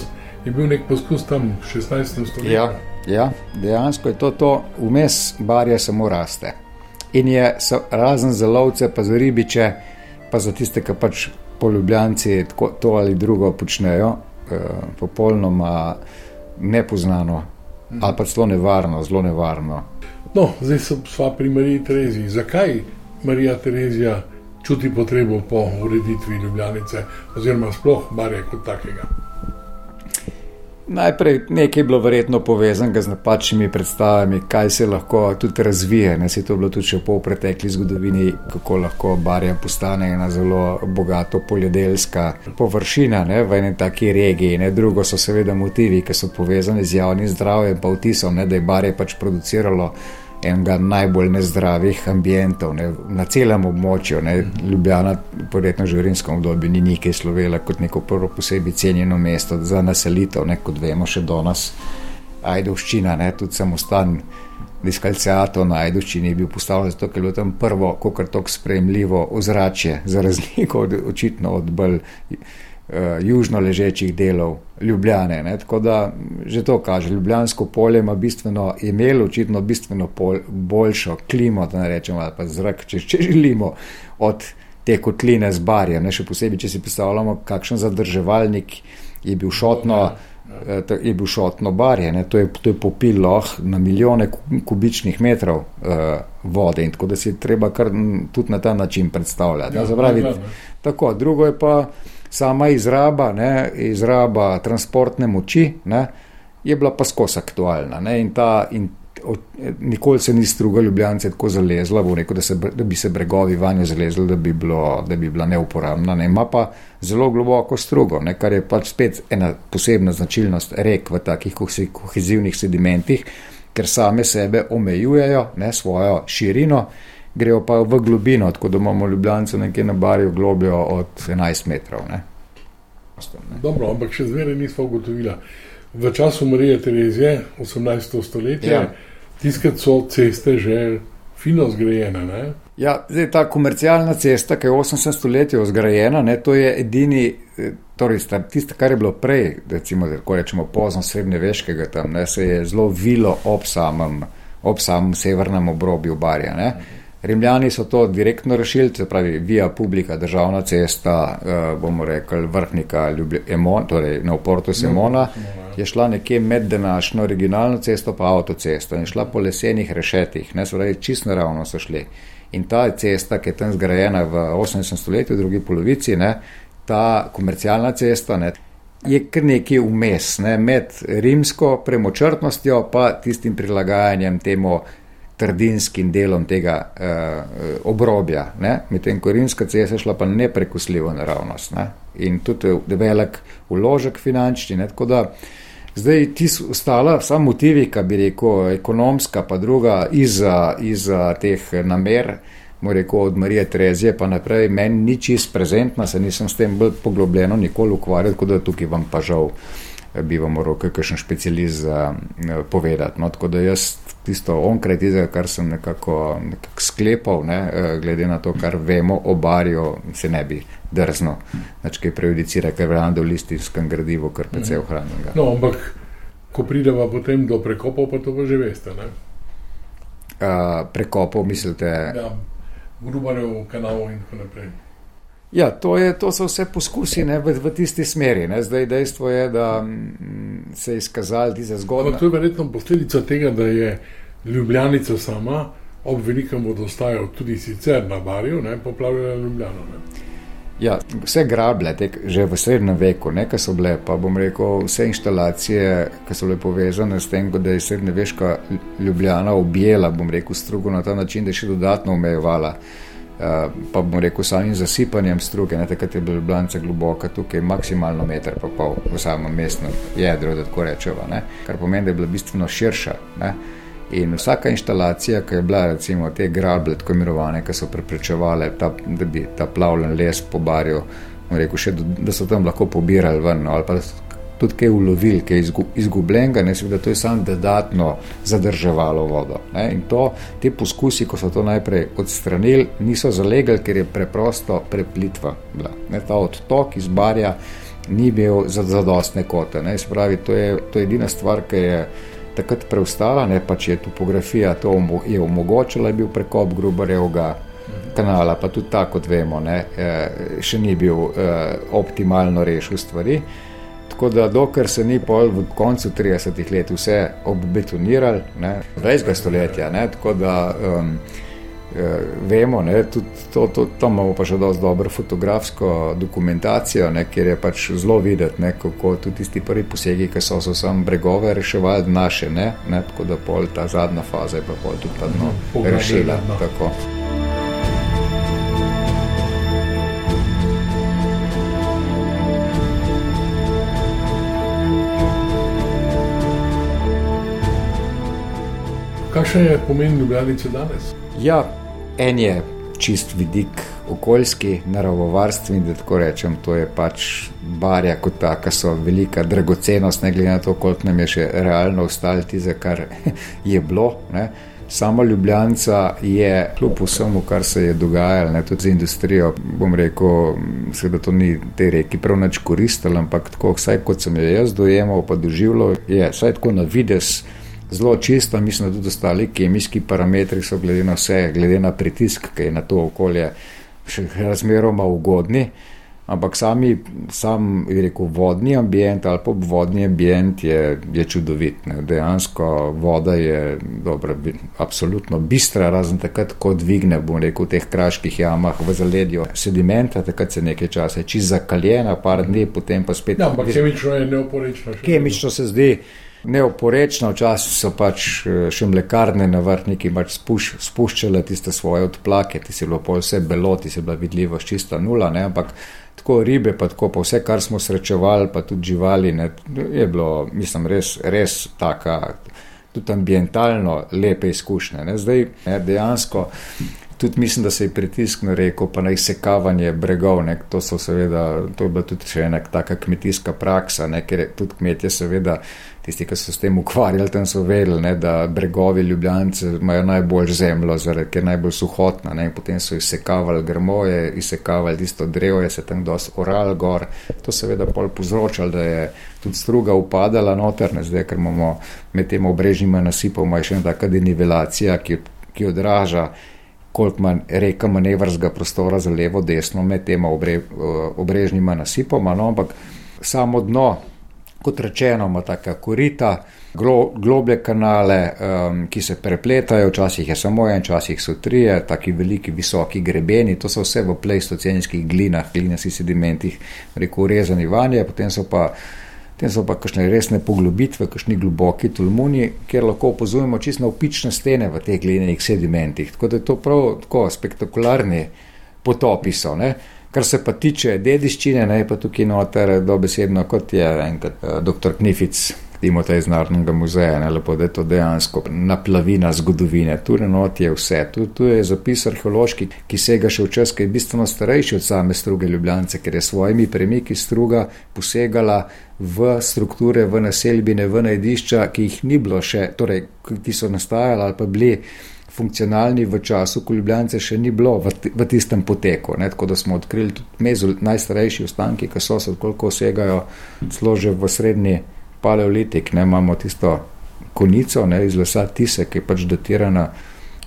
je bil nek poskus tam v 16. stoletju. Ja, ja, dejansko je to, to vmes barje samo raste in je razen za lovce, pa za ribiče, pa za tiste, ki pač poljubljanci to ali drugo počnejo, eh, popolnoma nepoznano mhm. ali pa zelo nevarno, zelo nevarno. No, zdaj so sva pri Mariji Tereziji. Zakaj Marija Terezija čuti potrebo po ureditvi Ljubljanice, oziroma sploh barje kot takega? Najprej nekaj je bilo verjetno povezano z napačnimi predstavami, kaj se lahko tudi razvije. Ne se je to bilo tudi po pretekli zgodovini, kako lahko barja postane ena zelo bogato poljedelska površina ne, v eni taki regiji. Ne. Drugo so seveda motivi, ki so povezani z javnim zdravjem, pa vtisom, ne, da je barje pač produciralo enega najbolj nezdravih ambientov ne, na celem območju. Ne. Ljubljana, poredno že v rimskem obdobju, ni nekaj slovela kot neko prvo posebej cenjeno mesto za naselitev, ne, kot vemo še do nas. Ajdovščina, ne, tudi samostan, diskalcijato na Ajdovščini je bil postavljen zato, ker je bilo tam prvo, kako tako sprejemljivo ozračje, za razliko od očitno od bolj južno ležečih delov Ljubljane. Ne? Tako da že to kaže, Ljubljansko polje ima bistveno, imelo očitno bistveno pol, boljšo klimo, da ne rečemo, ali pa zrak, če, če želimo, od te kotline z barjem. Ne? Še posebej, če si predstavljamo, kakšen zadrževalnik je bil šotno. Eh, je bil šotno barje, ne? to je, je popilo na milijone kubičnih metrov uh, vode, in tako da si treba kar tudi na ta način predstavljati. Ja, Zapravi, tako, drugo je pa, sama izraba, ne, izraba transportne moči ne, je bila pa skos aktualna. Ne, in ta, in od, nikoli se ni struga Ljubljana tako zalezla, rekel, da, se, da bi se bregovi vanjo zalezli, da bi, bilo, da bi bila neuporabna. Ne, ima pa zelo globoko strugo, ne, kar je pač spet ena posebna značilnost rek v takih kohezivnih sedimentih, ker same sebe omejujejo, ne, svojo širino grejo pa v globino, tako da imamo ljubljence nekje na barju globljo od 11 metrov. Ne. Dobro, ampak še zmeraj nismo ugotovili. V času Marije Terezije, 18. stoletje, ja. tiskati so ceste že fino zgrajena. Ne? Ja, zdaj, ta komercialna cesta, ki je v 18. stoletju zgrajena, ne, to je edini, eh, torej tisto, kar je bilo prej, recimo, da rečemo pozno srednjeveškega tam, ne, se je zelo vilo ob samem, ob samem severnem obrobju Barja. Ne. Rimljani so to direktno rešili, se pravi, via publika, državna cesta, eh, bomo rekli, vrhnika, Emon, torej na oportu Semona, je šla nekje med današnjo originalno cesto pa avtocesto in šla po lesenih rešetih, ne, se pravi, čist naravno so šli. In ta cesta, ki je tam zgrajena v 18. stoletju, v drugi polovici, ne, ta komercialna cesta, ne, je kar nekaj vmes ne, med rimsko premočrtnostjo pa tistim prilagajanjem temu trdinskim delom tega uh, obrobja. Medtem ko rimska cesta šla pa neprekusljivo naravnost ne. in tudi velik uložek finančni. Ne, Zdaj ti ostala, samo motivi, ki bi rekel, ekonomska, pa druga, iza, iza teh namer, mora rekel od Marije Trezije pa naprej, meni ni čist prezentna, se nisem s tem bolj poglobljeno nikoli ukvarjal, tako da tukaj vam pa žal bi vam moral kakšen specialist uh, povedati. No, tako da jaz tisto onkraj tistega, kar sem nekako, nekako sklepal, ne, uh, glede na to, kar vemo o Barju, se ne bi drzno, znači kaj prejudicira, ker verjamem, da v listivskem gradivu kar precej mhm. ohranjenega. No, ampak ko prideva potem do prekopov, pa to pa že veste, ne? Uh, prekopov mislite? Ja, grubarev kanalov in tako naprej. Ja, to, je, to so vse poskusi ne, v, v tisti smeri. Ne. Zdaj dejstvo je, da m, mm, se je izkazalo ti za zgodbo. To je verjetno posledica tega, da je Ljubljanica sama ob velikem vodostaju, tudi sicer na Barju, poplavljala Ljubljano. Ne. Ja, vse grablje, te, že v srednjem veku, nekaj so bile, pa bom rekel, vse inštalacije, ki so bile povezane s tem, da je srednjeveška Ljubljana objela, bom rekel, strugo na ta način, da je še dodatno omejevala. Eh, pa bom rekel, samim zasipanjem struge, ne takrat je bila blanca globoka, tukaj maksimalno meter pa pol v samem mestnem jedru, da tako rečemo, ne? kar pomeni, da je bila bistveno širša. Ne? In vsaka inštalacija, ki je bila, recimo te grablje, tako imenovane, ki so preprečevale, ta, da bi ta plavljen les po barju, rekel, še, da so tam lahko pobirali ven, no, ali pa tudi kaj ulovili, kaj izgubljenega, ne seveda to je samo dodatno zadrževalo vodo. Ne? In to, te poskusi, ko so to najprej odstranili, niso zalegali, ker je preprosto preplitva bila. Ne? Ta odtok iz barja ni bil za zadostne kote. Ne? Spravi, to, je, to je edina stvar, ki je takrat preostala, ne pač je topografija to je omogočila, je bil prekop grubarevga. Kanala, pa tudi tako, kot vemo, ne, eh, še ni bil eh, optimalno rešil stvari. Tako da, dokler se ni pol v koncu 30-ih let vse obbetonirali, 20. stoletja, ne, tako da um, eh, vemo, ne, tudi to, to, tam imamo pa še dosti dobro fotografsko dokumentacijo, ne, kjer je pač zelo videti, ne, kako tudi tisti prvi posegi, ki so so sam bregove reševali naše, ne, ne, tako da pol ta zadnja faza je pa pol tudi ta dno rešila. Tako. Kakšen je pomen Ljubljanice danes? Ja, en je čist vidik okoljski, naravovarstveni, da tako rečem. To je pač barja kot taka, so velika dragocenost, ne glede na to, koliko nam je še realno ostalo ti, za kar je bilo. Ne. Sama Ljubljanca je, kljub vsemu, kar se je dogajalo, ne, tudi za industrijo, bom rekel, da to ni te reki prav nič koristilo, ampak tako, vsaj kot sem jo jaz dojemal, pa doživljal, je vsaj tako na vides zelo čisto, mislim, da tudi ostali kemijski parametri so glede na vse, glede na pritisk, ki je na to okolje še razmeroma ugodni. Ampak sami, sam, rekel, vodni ambient ali pa vodni ambient je, je čudovit. Ne. Dejansko voda je dobra, absolutno bistra, razen takrat, ko dvigne, bom rekel, v teh kraških jamah v zaledju sedimenta, takrat se nekaj časa čist zakaljena, par dni, potem pa spet. Ja, ampak kemično je neoporečno. Kemično se zdi neoporečno, včasih so pač eh, še mlekarne na vrhniki pač spuš, spuščale tiste svoje odplake, ti si bilo pol vse belo, ti si bila vidljiva čista nula, ne? ampak tako ribe, pa tako pa vse, kar smo srečevali, pa tudi živali, ne? je bilo, mislim, res, res taka, tudi ambientalno lepe izkušnje. Ne? Zdaj, ne, dejansko Tudi mislim, da se je pritisk na reko, pa na izsekavanje bregov. Ne, to, seveda, to je bila tudi še ena taka kmetijska praksa, ne, ker tudi kmetje, seveda, tisti, ki so s tem ukvarjali, tam so vedeli, ne, da bregovi ljubljanice imajo najbolj zemljo, zaradi ker je najbolj suhotna. Ne, potem so izsekavali grmoje, izsekavali tisto drevo, se tam dosti oral gor. To seveda pol povzročalo, da je tudi struga upadala noter, ne, zdaj, ker imamo med tem obrežnjima nasipoma še ena taka denivelacija, ki, ki odraža koliko ima reka manevrskega prostora za levo, desno, med tema obre, obrežnjima nasipoma, no, ampak samo dno, kot rečeno, ima taka korita, glo, globlje kanale, um, ki se prepletajo, včasih je samo en, včasih so trije, taki veliki, visoki grebeni, to so vse v pleistocenskih glinah, glinastih sedimentih, reko urezani vanje, potem so pa Tem so pa kakšne resne poglobitve, kakšni globoki tulmuni, kjer lahko opazujemo čisto opične stene v teh glinenih sedimentih. Tako da je to prav tako spektakularni potopi so. Ne? Kar se pa tiče dediščine, ne pa tukaj noter dobesedno, kot je enkrat uh, dr. Knific Timota iz Narodnega muzeja, ne lepo, da je to dejansko naplavina zgodovine. Tu not je vse. Tu, tu je zapis arheološki, ki sega še v čas, ki je bistveno starejši od same struge Ljubljance, ker je svojimi premiki struga posegala v strukture, v naselbine, v najdišča, ki jih ni bilo še, torej, ki so nastajali ali pa bili funkcionalni v času, ko Ljubljance še ni bilo v, v tistem poteku. Ne? Tako da smo odkrili tudi mezul, najstarejši ostanki, ki so se, koliko segajo, celo že v srednji paleolitik, ne imamo tisto konico ne, iz lesa Tise, ki je pač datirana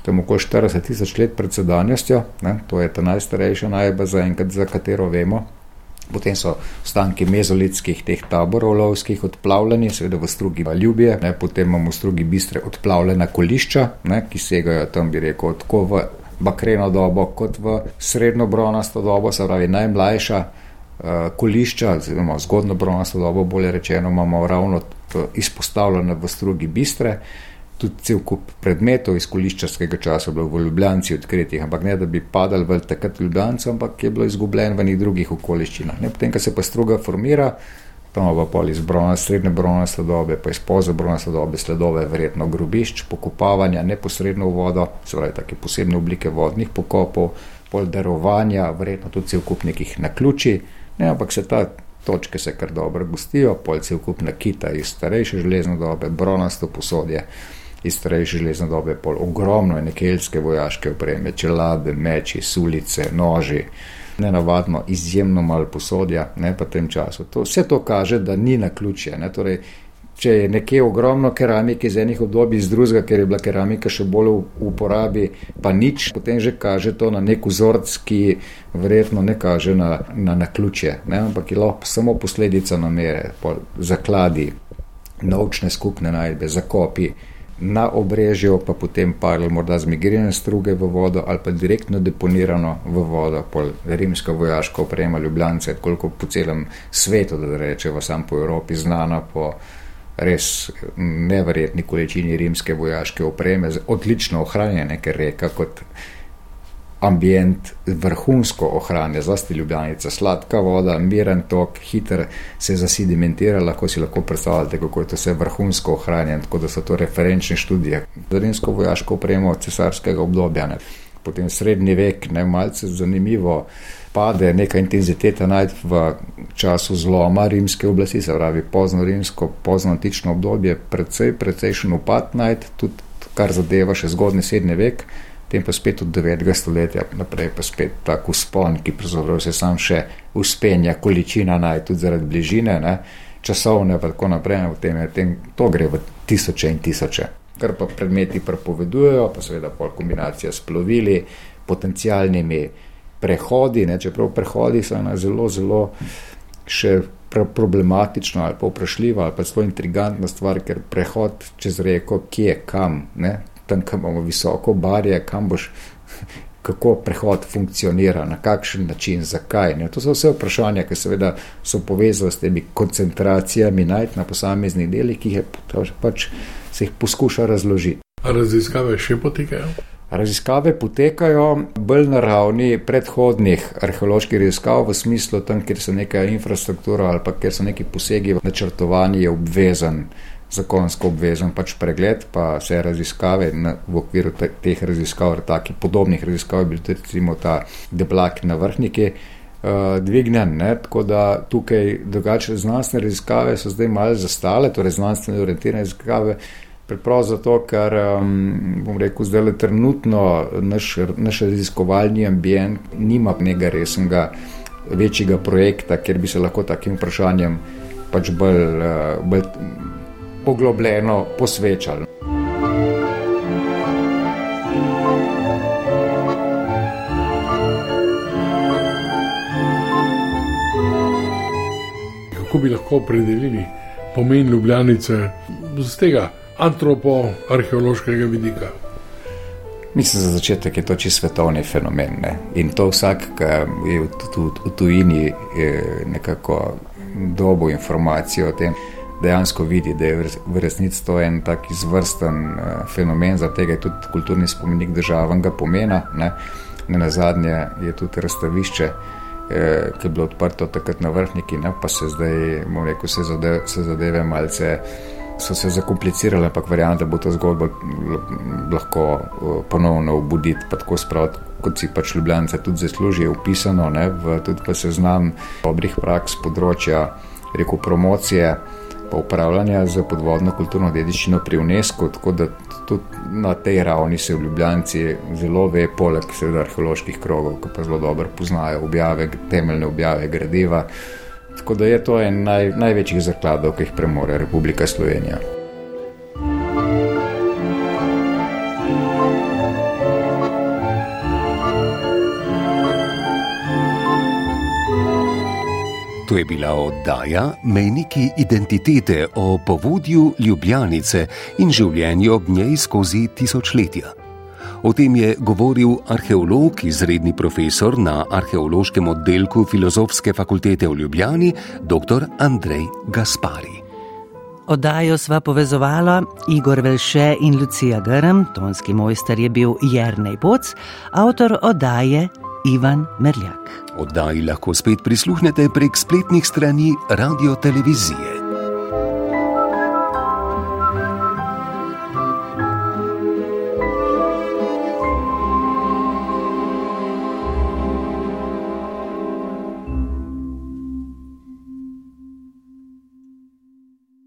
tam okoli 40 tisoč let pred sedanjostjo, ne, to je ta najstarejša najba za enkrat, za katero vemo. Potem so ostanki mezolitskih teh taborov lovskih odplavljeni, seveda v strugi Ljubije, ne, potem imamo v strugi bistre odplavljena kolišča, ne, ki segajo tam, bi rekel, tako v bakreno dobo kot v srednjo bronasto dobo, se pravi najmlajša Eh, kolišča, oziroma zgodno bronasto dobo, bolje rečeno, imamo ravno izpostavljene v strugi bistre. Tudi cel kup predmetov iz koliščarskega časa bilo v Ljubljani odkritih, ampak ne da bi padali v takrat Ljubljance, ampak je bilo izgubljen v nekih drugih okoliščinah. Ne, potem, ko se pa struga formira, tam pa pol iz brona, srednje bronaste dobe, pa iz pozne bronaste dobe, sledove verjetno grobišč, pokopavanja neposredno v vodo, se pravi, take posebne oblike vodnih pokopov, pol darovanja, verjetno tudi cel kup nekih naključij. Ne, ampak se ta točke se kar dobro gostijo, polci vkupna kita iz starejše železne dobe, bronasto posodje iz starejše železne dobe, pol ogromno je nekeljske vojaške opreme, čelade, meči, sulice, noži, nenavadno izjemno malo posodja, ne pa tem času. To, vse to kaže, da ni na ključje. Ne, torej, če je nekje ogromno keramike iz enih obdobij, iz drugega, ker je bila keramika še bolj v uporabi, pa nič, potem že kaže to na nek vzorc, ki verjetno ne kaže na, na, na ključje, ne? ampak je lahko samo posledica namere, zakladi, naučne skupne najdbe, zakopi. Na obrežju pa potem paril morda zmigrene struge v vodo ali pa direktno deponirano v vodo, pol rimska vojaška oprema Ljubljance, koliko po celem svetu, da rečemo, sam po Evropi znana po res neverjetni količini rimske vojaške opreme, odlično ohranjene, ker reka kot ambient vrhunsko ohranja, zlasti ljubljenica, sladka voda, miren tok, hiter se zasedimentira, lahko si lahko predstavljate, kako je to vse vrhunsko ohranjeno, tako da so to referenčne študije. Za rimsko vojaško opremo cesarskega obdobja, ne. potem srednji vek, ne malce zanimivo pade neka intenziteta najti v času zloma rimske oblasti, se pravi pozno rimsko, pozno antično obdobje, precej, precejšen upad najti, tudi kar zadeva še zgodni srednji vek, potem pa spet od 9. stoletja naprej pa spet tak uspon, ki pravzaprav se sam še uspenja, količina najti tudi zaradi bližine, ne, časovne pa tako naprej, potem je tem, to gre v tisoče in tisoče. Kar pa predmeti prepovedujejo, pa seveda pol kombinacija s plovili, potencijalnimi prehodi, ne, čeprav prehodi so ena zelo, zelo še problematična ali pa vprašljiva ali pa zelo intrigantna stvar, ker prehod čez reko, kje, kam, ne, tam, kam imamo visoko barje, kam boš, kako prehod funkcionira, na kakšen način, zakaj. Ne. To so vse vprašanja, ki seveda so povezane s temi koncentracijami najti na posameznih delih, ki jih pač se jih poskuša razložiti. Raziskave še potekajo? Raziskave potekajo bolj na ravni predhodnih arheoloških raziskav, v smislu tam, kjer so neka infrastruktura ali pa kjer so neki posegi v načrtovanje, je obvezen zakonsko obvezen pač pregled, pa vse raziskave na, v okviru te, teh raziskav, takih podobnih raziskav, bil tudi recimo ta deblak na vrhniki. Uh, dvignen, ne? tako da tukaj drugače znanstvene raziskave so zdaj malo zastale, torej znanstvene orientirane raziskave, preprosto zato, ker um, bom rekel, zdaj le trenutno naš, naš raziskovalni ambient nima nekega resnega večjega projekta, kjer bi se lahko takim vprašanjem pač bolj, uh, bolj poglobljeno posvečali. Kako bi lahko opredelili pomen Ljubljanice z tega antropo-arheološkega vidika? Mislim, za začetek je to čisto svetovni fenomen. Ne? In to vsak, ki je v, v, v tujini nekako dobo informacijo o tem, dejansko vidi, da je v resnici to en tak izvrsten uh, fenomen, zato je tudi kulturni spomenik državnega pomena. Ne, ne na zadnje je tudi razstavišče, eh, ki je bilo odprto takrat na vrhniki, ne, pa se zdaj, bomo rekel, se zadeve, se zadeve malce. So se zakomplicirale, ampak verjamem, da bo to zgodbo lahko uh, ponovno obuditi, pa tako spraviti, kot si pač Ljubljana tudi zasluži, upisano ne, v tudi pa seznam dobrih praks področja, rekel promocije pa upravljanja z podvodno kulturno dediščino pri UNESCO, tako da tudi na tej ravni se v Ljubljani zelo ve, poleg seveda arheoloških krogov, ki pa zelo dobro poznajo objave, temeljne objave gradiva. Tako da je to en naj, največjih zakladov, ki jih premore Republika Slovenija. To je bila oddaja Mejniki identitete o povodju Ljubljanice in življenju ob njej skozi tisočletja. O tem je govoril arheolog, izredni profesor na arheološkem oddelku Filozofske fakultete v Ljubljani, dr. Andrej Gaspari. Oddajo sva povezovala Igor Velše in Lucija Grm, tonski mojster je bil Jrnej Poc, avtor oddaje Ivan Merljak. Oddaji lahko spet prisluhnete prek spletnih strani radio televizije.